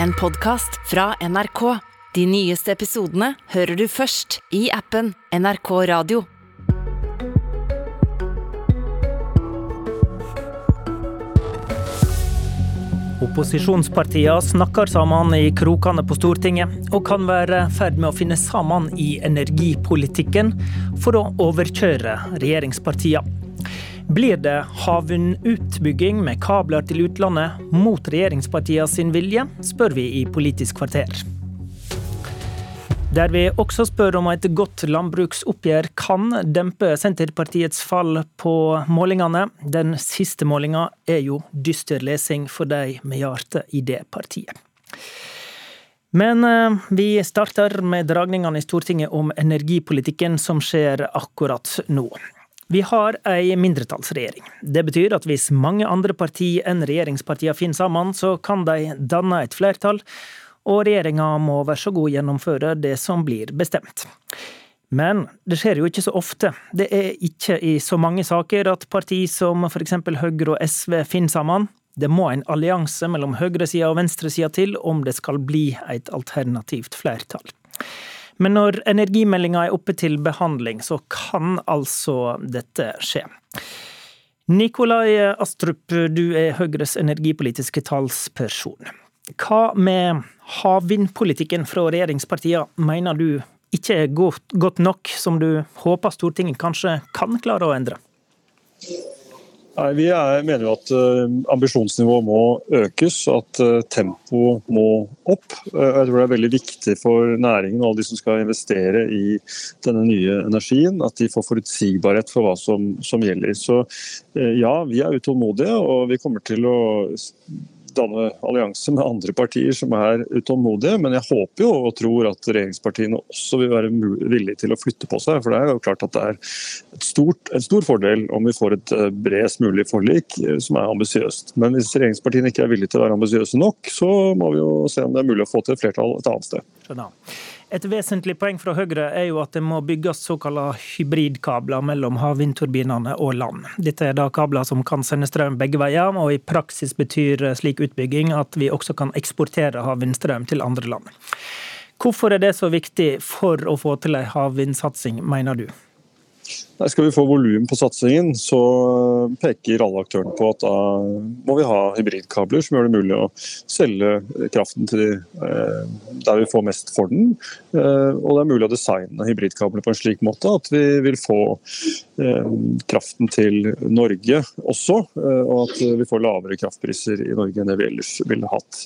en podkast fra NRK. De nyeste episodene hører du først i appen NRK Radio. Opposisjonspartiene snakker sammen i krokene på Stortinget, og kan være i ferd med å finne sammen i energipolitikken for å overkjøre regjeringspartiene. Blir det havvindutbygging med kabler til utlandet mot regjeringspartiene sin vilje, spør vi i Politisk kvarter. Der vi også spør om et godt landbruksoppgjør kan dempe Senterpartiets fall på målingene. Den siste målinga er jo dyster lesing for de med hjertet i det partiet. Men eh, vi starter med dragningene i Stortinget om energipolitikken som skjer akkurat nå. Vi har ei mindretallsregjering. Det betyr at hvis mange andre partier enn regjeringspartiene finner sammen, så kan de danne et flertall og regjeringa må være så god gjennomføre det som blir bestemt. Men det skjer jo ikke så ofte. Det er ikke i så mange saker at parti som f.eks. Høyre og SV finner sammen. Det må en allianse mellom høyresida og venstresida til om det skal bli et alternativt flertall. Men når energimeldinga er oppe til behandling, så kan altså dette skje. Nikolai Astrup, du er Høyres energipolitiske talsperson. Hva med havvindpolitikken fra regjeringspartiene mener du ikke er godt, godt nok, som du håper Stortinget kanskje kan klare å endre? Nei, Vi er, mener jo at uh, ambisjonsnivået må økes, at uh, tempoet må opp. Uh, jeg tror det er veldig viktig for næringen og alle de som skal investere i denne nye energien, at de får forutsigbarhet for hva som, som gjelder. Så ja, vi er utålmodige, og vi kommer til å danne allianse med andre partier som er utålmodige. Men jeg håper jo og tror at regjeringspartiene også vil være villige til å flytte på seg. For det er jo klart at det er stort, en stor fordel om vi får et eh, bredest mulig forlik eh, som er ambisiøst. Men hvis regjeringspartiene ikke er villige til å være ambisiøse nok, så må vi jo se om det er mulig å få til et flertall et annet sted. Skjønner. Et vesentlig poeng fra Høyre er jo at det må bygges såkalte hybridkabler mellom havvindturbinene og land. Dette er da kabler som kan sende strøm begge veier, og i praksis betyr slik utbygging at vi også kan eksportere havvindstrøm til andre land. Hvorfor er det så viktig for å få til en havvindsatsing, mener du? Skal vi få volum på satsingen, så peker alle aktørene på at da må vi ha hybridkabler som gjør det mulig å selge kraften til eh, der vi får mest for den. Eh, og det er mulig å designe hybridkabler på en slik måte at vi vil få eh, kraften til Norge også, og at vi får lavere kraftpriser i Norge enn det vi ellers ville hatt.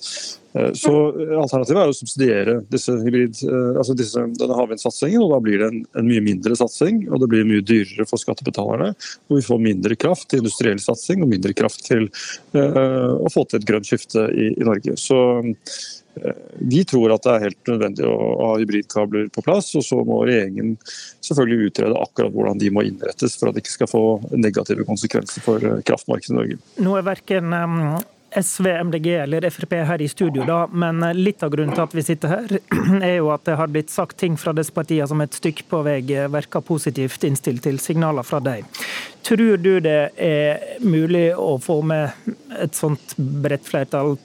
Så Alternativet er å subsidiere disse hybrid, altså disse, denne havvindsatsingen, og da blir det en, en mye mindre satsing og det blir mye dyrere dyrere for skattebetalerne. Og vi får mindre kraft til industriell satsing og mindre kraft til uh, å få til et grønt skifte i, i Norge. Så uh, vi tror at det er helt nødvendig å ha hybridkabler på plass, og så må regjeringen selvfølgelig utrede akkurat hvordan de må innrettes for at det ikke skal få negative konsekvenser for eh, kraftmarkedet i Norge. Nå er verken SV, MDG eller Frp her i studio, da, men litt av grunnen til at vi sitter her, er jo at det har blitt sagt ting fra disse partiene som et stykke på vei virker positivt innstilt til signaler fra deg. Tror du det er mulig å få med et sånt bredt flertall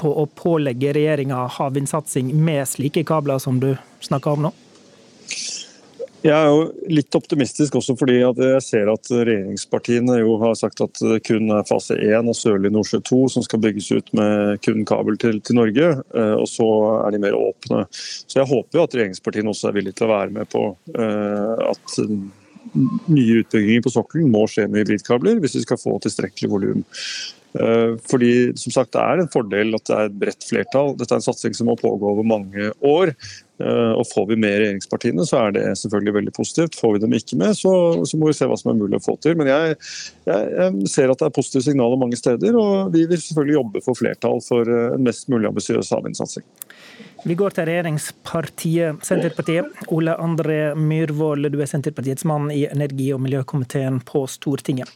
på å pålegge regjeringa havvindsatsing med slike kabler som du snakker om nå? Jeg er jo litt optimistisk også fordi jeg ser at regjeringspartiene jo har sagt at det kun er fase 1 og Sørlig Nordsjø 2 som skal bygges ut med kun kabel til, til, Norge. Eh, og så er de mer åpne. Så jeg håper jo at regjeringspartiene også er villige til å være med på uh, at nye utbygginger på sokkelen må skje med hybridkabler hvis vi skal få tilstrekkelig volum. Uh, fordi som sagt, Det er en fordel at det er et bredt flertall. Dette er en satsing som må pågå over mange år. Eh, og Får vi med regjeringspartiene, så er det selvfølgelig veldig positivt. Får vi dem ikke med, så, så må vi se hva som er mulig å få til. Men jeg, jeg, jeg, ser at det er positive signaler mange steder, og vi vil selvfølgelig jobbe for flertall for eh, en mest mulig ambisiøs havvindsatsing. Vi går til regjeringspartiet Senterpartiet. Ole André Myhrvold, du er Senterpartiets mann i energi- og miljøkomiteen på Stortinget.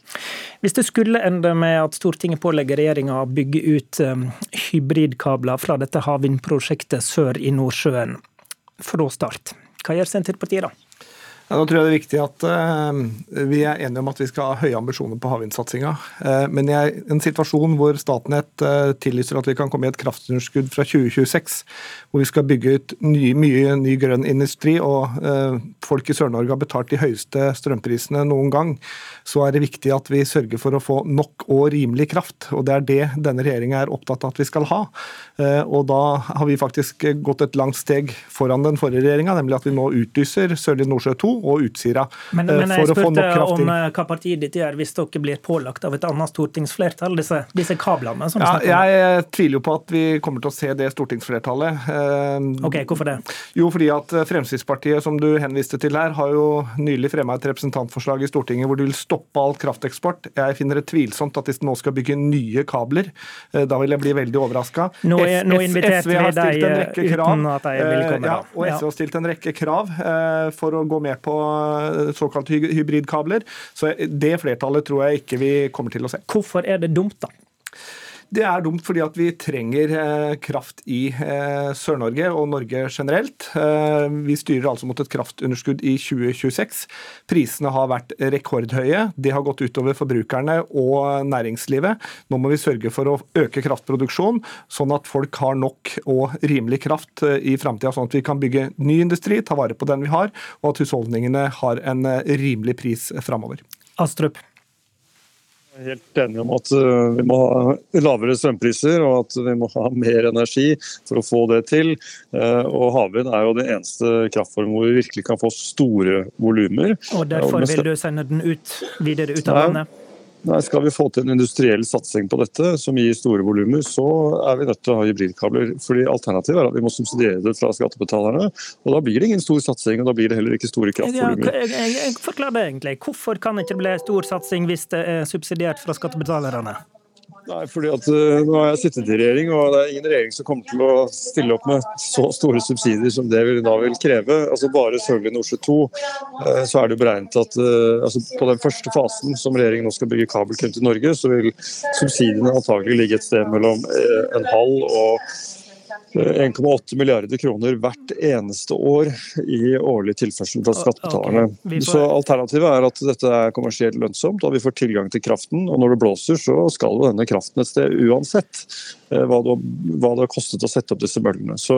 Hvis det skulle ende med at Stortinget pålegger regjeringa å bygge ut eh, hybridkabler fra dette havvindprosjektet sør i Nordsjøen, fra start. Hva gjør Senterpartiet da? Ja, nå tror jeg det er viktig at uh, Vi er enige om at vi skal ha høye ambisjoner på havvindsatsinga. Uh, men i en situasjon hvor Statnett uh, tillyser at vi kan komme i et kraftunderskudd fra 2026, hvor vi skal bygge ut ny, mye ny grønn industri, og folk i Sør-Norge har betalt de høyeste strømprisene noen gang, så er det viktig at vi sørger for å få nok og rimelig kraft. og Det er det denne regjeringa er opptatt av at vi skal ha. Og Da har vi faktisk gått et langt steg foran den forrige regjeringa, nemlig at vi nå utlyser Sørlige Nordsjø 2 og Utsira. Men, men jeg spurte om eh, hva partiet ditt gjør hvis dere blir pålagt av et annet stortingsflertall, disse, disse kablene som ja, Jeg eh, tviler jo på at vi kommer til å se det stortingsflertallet. Eh, ok, Hvorfor det? Jo, fordi at Fremskrittspartiet, som du henviste til her, har jo nylig fremma et representantforslag i Stortinget hvor de vil stoppe all krafteksport. Jeg finner det tvilsomt at de nå skal bygge nye kabler. Da vil jeg bli veldig overraska. Nå, nå inviterte vi deg uten at jeg vil komme. Ja, og SV har stilt en rekke krav for å gå med på eh, såkalte hybridkabler. Så det flertallet tror jeg ikke vi kommer til å se. Hvorfor er det dumt, da? Det er dumt fordi at vi trenger eh, kraft i eh, Sør-Norge og Norge generelt. Eh, vi styrer altså mot et kraftunderskudd i 2026. Prisene har vært rekordhøye. Det har gått utover forbrukerne og næringslivet. Nå må vi sørge for å øke kraftproduksjonen, sånn at folk har nok og rimelig kraft i framtida, sånn at vi kan bygge ny industri, ta vare på den vi har, og at husholdningene har en rimelig pris framover. Astrup helt enig om at eh, vi må ha lavere strømpriser og at vi må ha mer energi for å få det til. Eh, og Havvind er jo den eneste kraftformen hvor vi virkelig kan få store volumer. Og derfor vil du sende den ut, videre ut av landet? Nei, Skal vi få til en industriell satsing på dette, som gir store volumer, så er vi nødt til å ha hybridkabler. Fordi Alternativet er at vi må subsidiere det fra skattebetalerne. og Da blir det ingen stor satsing, og da blir det heller ikke store kraftvolumer. Ja, jeg, det egentlig. Hvorfor kan det ikke bli stor satsing hvis det er subsidiert fra skattebetalerne? Nei, fordi at uh, Nå har jeg sittet i regjering, og det er ingen regjering som kommer til å stille opp med så store subsidier som det vi da vil kreve. Altså Bare Sørlige Nordsjø 2 uh, så er det beregnet at uh, altså på den første fasen som regjeringen nå skal bygge kabel til Norge, så vil subsidiene antagelig ligge et sted mellom en halv og 1,8 milliarder kroner hvert eneste år i årlig tilførsel fra skattebetalerne. Okay. Får... Så Alternativet er at dette er kommersielt lønnsomt, og vi får tilgang til kraften. og Når det blåser, så skal jo denne kraften et sted uansett. Eh, hva det, hva det, har kostet å sette opp disse møllene. Så,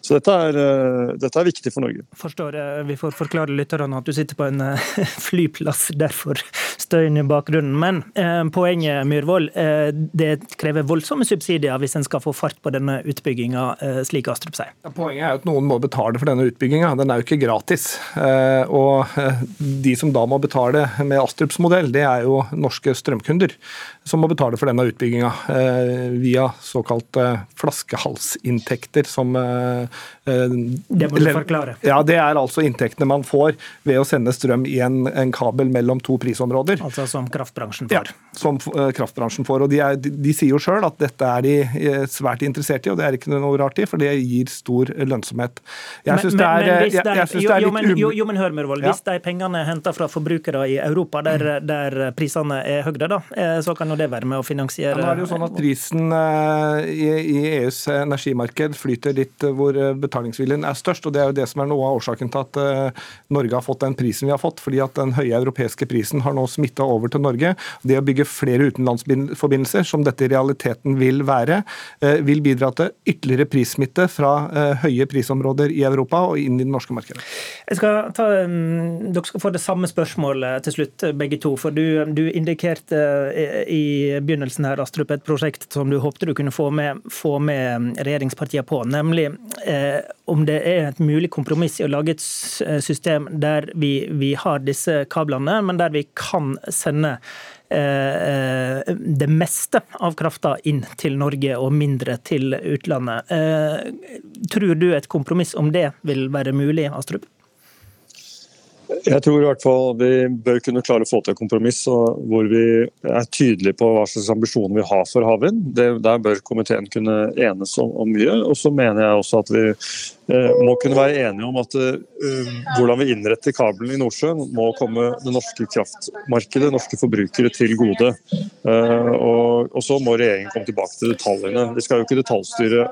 så dette, er, eh, dette, er, viktig for Norge. Forstår. jeg. Vi får forklare lytterne at du sitter på en eh, flyplass, derfor støyen i bakgrunnen. Men eh, poenget, Myhrvold, eh, det krever voldsomme subsidier hvis en skal få fart på denne utbygginga, eh, slik Astrup sier. Poenget er at noen må betale for denne utbygginga. Den er jo ikke gratis. og de som da må betale med Astrups modell, det er jo norske strømkunder som må betale for denne utbygginga via såkalte flaskehalsinntekter som Det må du forklare. Ja, Det er altså inntektene man får ved å sende strøm i en, en kabel mellom to prisområder. Altså som kraftbransjen får? Ja, som kraftbransjen får. og De, er, de, de sier jo sjøl at dette er de svært interessert i, og det er ikke noe rart i, for det gir stor lønnsomhet. Jeg syns det, det, er litt jo, men, jo, jo, men hør, Mørvold. Ja. Hvis de pengene er henta fra forbrukere i Europa, der, der, prisene er høyere, da, eh, så kan jo det være med å finansiere ja, Nå er det jo sånn at Prisen i, i EUs energimarked flyter litt hvor betalingsviljen er størst, og det er jo det som er noe av årsaken til at Norge har fått den prisen vi har fått. fordi at den høye europeiske prisen har nå smitta over til Norge. Det å bygge flere utenlandsforbindelser, som dette i realiteten vil være, eh, vil bidra til ytterligere prissmitte fra eh, høye prisområder i Europa og inn i det norske markedet. Skal ta, mm, dere skal få det samme spørsmålet til slutt, begge to. For du, du indikerte eh, i begynnelsen her, Astrup, et prosjekt som du håpte du kunne få med, få med regjeringspartiene på. Nemlig eh, om det er et mulig kompromiss i å lage et system der vi, vi har disse kablene, men der vi kan sende eh, eh, det meste av krafta inn til Norge og mindre til utlandet. Eh, tror du et kompromiss om det vil være mulig, Astrup? Jeg tror i hvert fall vi bør kunne klare å få til et kompromiss hvor vi er tydelige på hva slags ambisjoner vi har for havvind. Der bør komiteen kunne enes om, mye. Og så mener jeg også at vi må kunne være enige om at hvordan vi innretter kabelen i Nordsjøen må komme det norske kraftmarkedet, norske forbrukere, til gode. Og, og så må regjeringen komme tilbake til detaljene. Vi skal jo ikke detaljstyre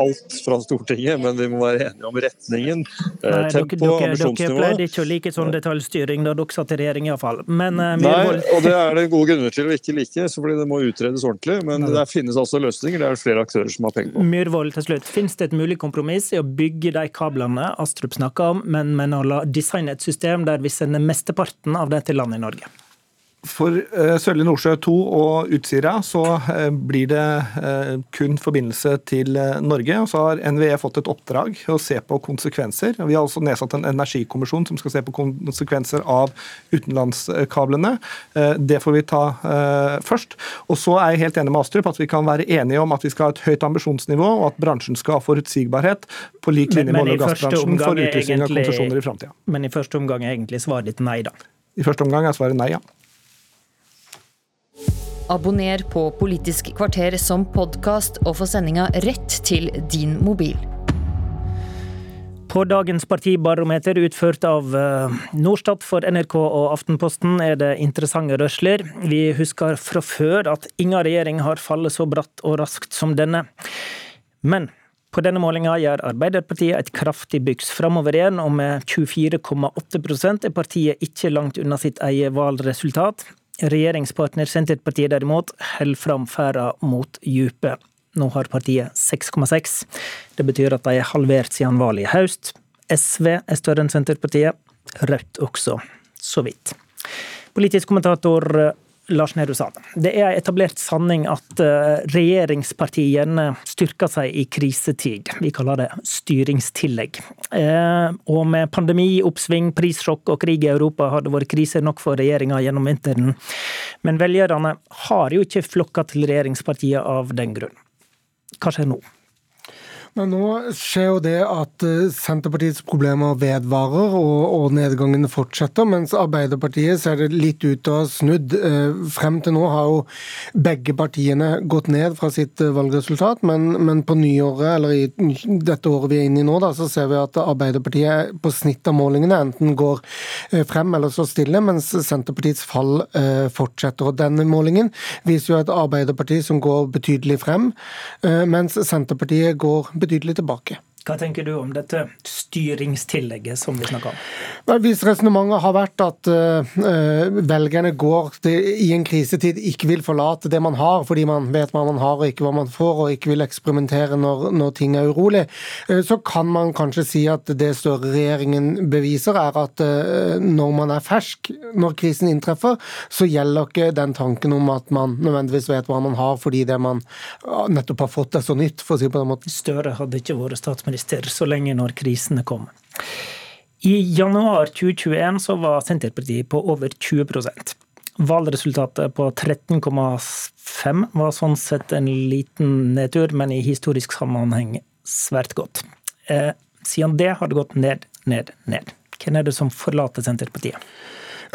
alt fra Stortinget, men vi må være enige om retningen, Nei, tempo, dere, ambisjonsnivå. Dere pleide ikke å like sånn detaljstyring da dere satt i regjering iallfall. Men uh, Nei, og det er det gode grunner til å ikke like, så fordi det må utredes ordentlig. Men det finnes altså løsninger. Det er det flere aktører som har penger på. Myhrvold til slutt. Finnes det et mulig kompromiss i å bygge de kablene Astrup snakker om, men, men å la designe et system der vi sender mesteparten av det til land i Norge? For uh, Sørlige Nordsjø 2 og Utsira så uh, blir det uh, kun forbindelse til Norge. og Så har NVE fått et oppdrag å se på konsekvenser. Vi har også nedsatt en energikommisjon som skal se på konsekvenser av utenlandskablene. Det får vi ta først. Og så er jeg helt enig med Astrup at vi kan være enige om at vi skal ha et høyt ambisjonsnivå, og at bransjen skal ha forutsigbarhet på lik linje med olje- og gassbransjen for utlysning av konsesjoner i framtida. Men i første omgang er egentlig svaret ditt nei, da? I første omgang er svaret nei, ja. Abonner på Politisk kvarter som podkast og få sendinga rett til din mobil. På dagens partibarometer utført av eh, Norstat for NRK og Aftenposten er det interessante rørsler. Vi husker fra før at ingen regjering har fallet så bratt og raskt som denne. Men på denne målinga gjør Arbeiderpartiet et kraftig byks framover igjen, og med 24,8% er partiet ikke langt unna sitt eget valgresultat. Regjeringspartner Senterpartiet derimot holder fram ferda mot djupet. Nå har partiet 6,6. Det betyr at de er halvert siden valget i høst. SV er større enn Senterpartiet. Rødt også, så vidt. Politisk kommentator Lars Nehru sa det. Er en etablert sanning at eh, regjeringspartiene styrker seg i krisetid. Vi kaller det styringstillegg. Eh, og med pandemi, oppsving, prissjokk og krig i Europa har det vært krise nok for regjeringa gjennom vinteren. Men velgerne har jo ikke flokka til regjeringspartiene av den grunn. Hva skjer nå? Men nå skjer jo det at eh, Senterpartiets problemer vedvarer og, og nedgangen fortsetter, mens Arbeiderpartiet ser det litt ut til å ha snudd. Eh, frem til nå har jo begge partiene gått ned fra sitt eh, valgresultat, men, men på nyåret, eller i dette året vi er inne i nå, da, så ser vi at Arbeiderpartiet på snitt av målingene enten går frem eller så stille, mens Senterpartiets fall fortsetter. Og Denne målingen viser jo et Arbeiderparti som går betydelig frem, mens Senterpartiet går betydelig betydelig tilbake. Hva tenker du om dette styringstillegget som vi snakker om? Hvis resonnementet har vært at uh, velgerne går til, i en krisetid ikke vil forlate det man har, fordi man vet hva man har og ikke hva man får, og ikke vil eksperimentere når, når ting er urolig, uh, så kan man kanskje si at det Støre-regjeringen beviser, er at uh, når man er fersk, når krisen inntreffer, så gjelder ikke den tanken om at man nødvendigvis vet hva man har fordi det man nettopp har fått, er så nytt, for å si på den måten. Støre hadde ikke vært statsminister statsminister så lenge når krisene kom. I januar 2021 så var Senterpartiet på over 20% Valgresultatet på 13,5 var sånn sett en liten nedtur, men i historisk sammenheng svært godt. Eh, siden det har det gått ned, ned, ned. Hvem er det som forlater Senterpartiet?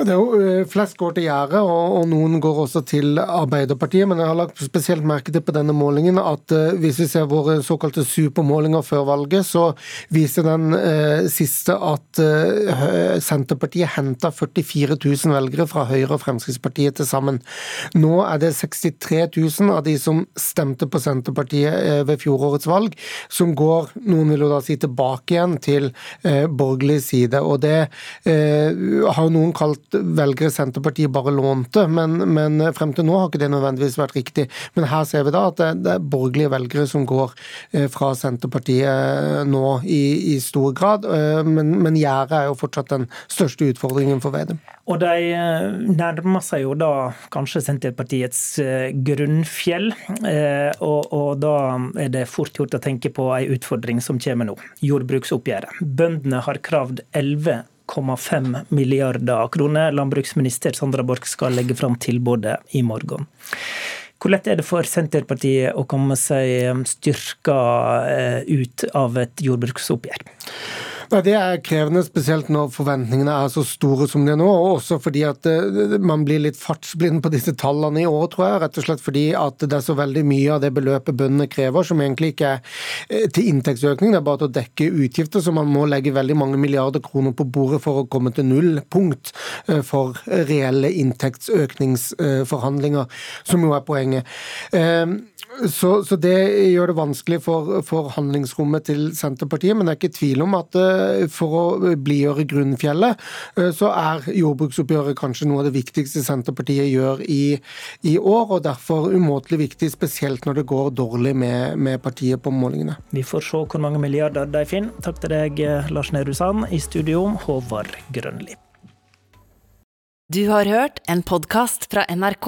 Det er jo eh, Flest går til gjerdet, og, og, noen går også til Arbeiderpartiet. Men jeg har lagt spesielt merke til på denne målingen at uh, hvis vi ser våre såkalte supermålinger før valget, så viser den uh, siste at uh, Senterpartiet henta 44 000 velgere fra Høyre og Fremskrittspartiet til sammen. Nå er det 63 000 av de som stemte på Senterpartiet ved fjorårets valg, som går, noen vil jo da si, tilbake igjen til borgerlig side. Og det har noen kalt velgere Senterpartiet bare lånte, men, men, frem til nå har ikke det nødvendigvis vært riktig. Men her ser vi da at det, det er borgerlige velgere som går eh, fra Senterpartiet eh, nå i, i stor grad. Eh, men, men gjerdet er jo fortsatt den største utfordringen for Vedum. Og de nærmer seg jo da kanskje Senterpartiets grunnfjell. Og, og da er det fort gjort å tenke på ei utfordring som kommer nå. Jordbruksoppgjøret. Bøndene har kravd 11 1,5 milliarder kroner. Landbruksminister Sandra Borch skal legge fram tilbudet i morgen. Hvor lett er det for Senterpartiet å komme seg styrka eh, ut av et jordbruksoppgjør? Det er krevende, spesielt når forventningene er så store som de er nå. Og også fordi at eh, man blir litt fartsblind på disse tallene i år, tror jeg. Rett og slett fordi at det er så veldig mye av det beløpet bøndene krever, som egentlig ikke er eh, til inntektsøkning, det er bare til å dekke utgifter. Så man må legge veldig mange milliarder kroner på bordet for å komme til null punkt for reelle inntektsøkningsforhandlinger, som jo er poenget. Så, så, det gjør det vanskelig for, for, handlingsrommet til Senterpartiet. Men det er ikke tvil om at uh, for å blidgjøre grunnfjellet, uh, så er jordbruksoppgjøret kanskje noe av det viktigste Senterpartiet gjør i, i år. Og derfor umåtelig viktig, spesielt når det går dårlig med, med, partiet på målingene. Vi får se hvor mange milliarder de finner. Takk til deg, Lars Nehru Sand. I studio, Håvard Grønli. Du har hørt en podkast fra NRK.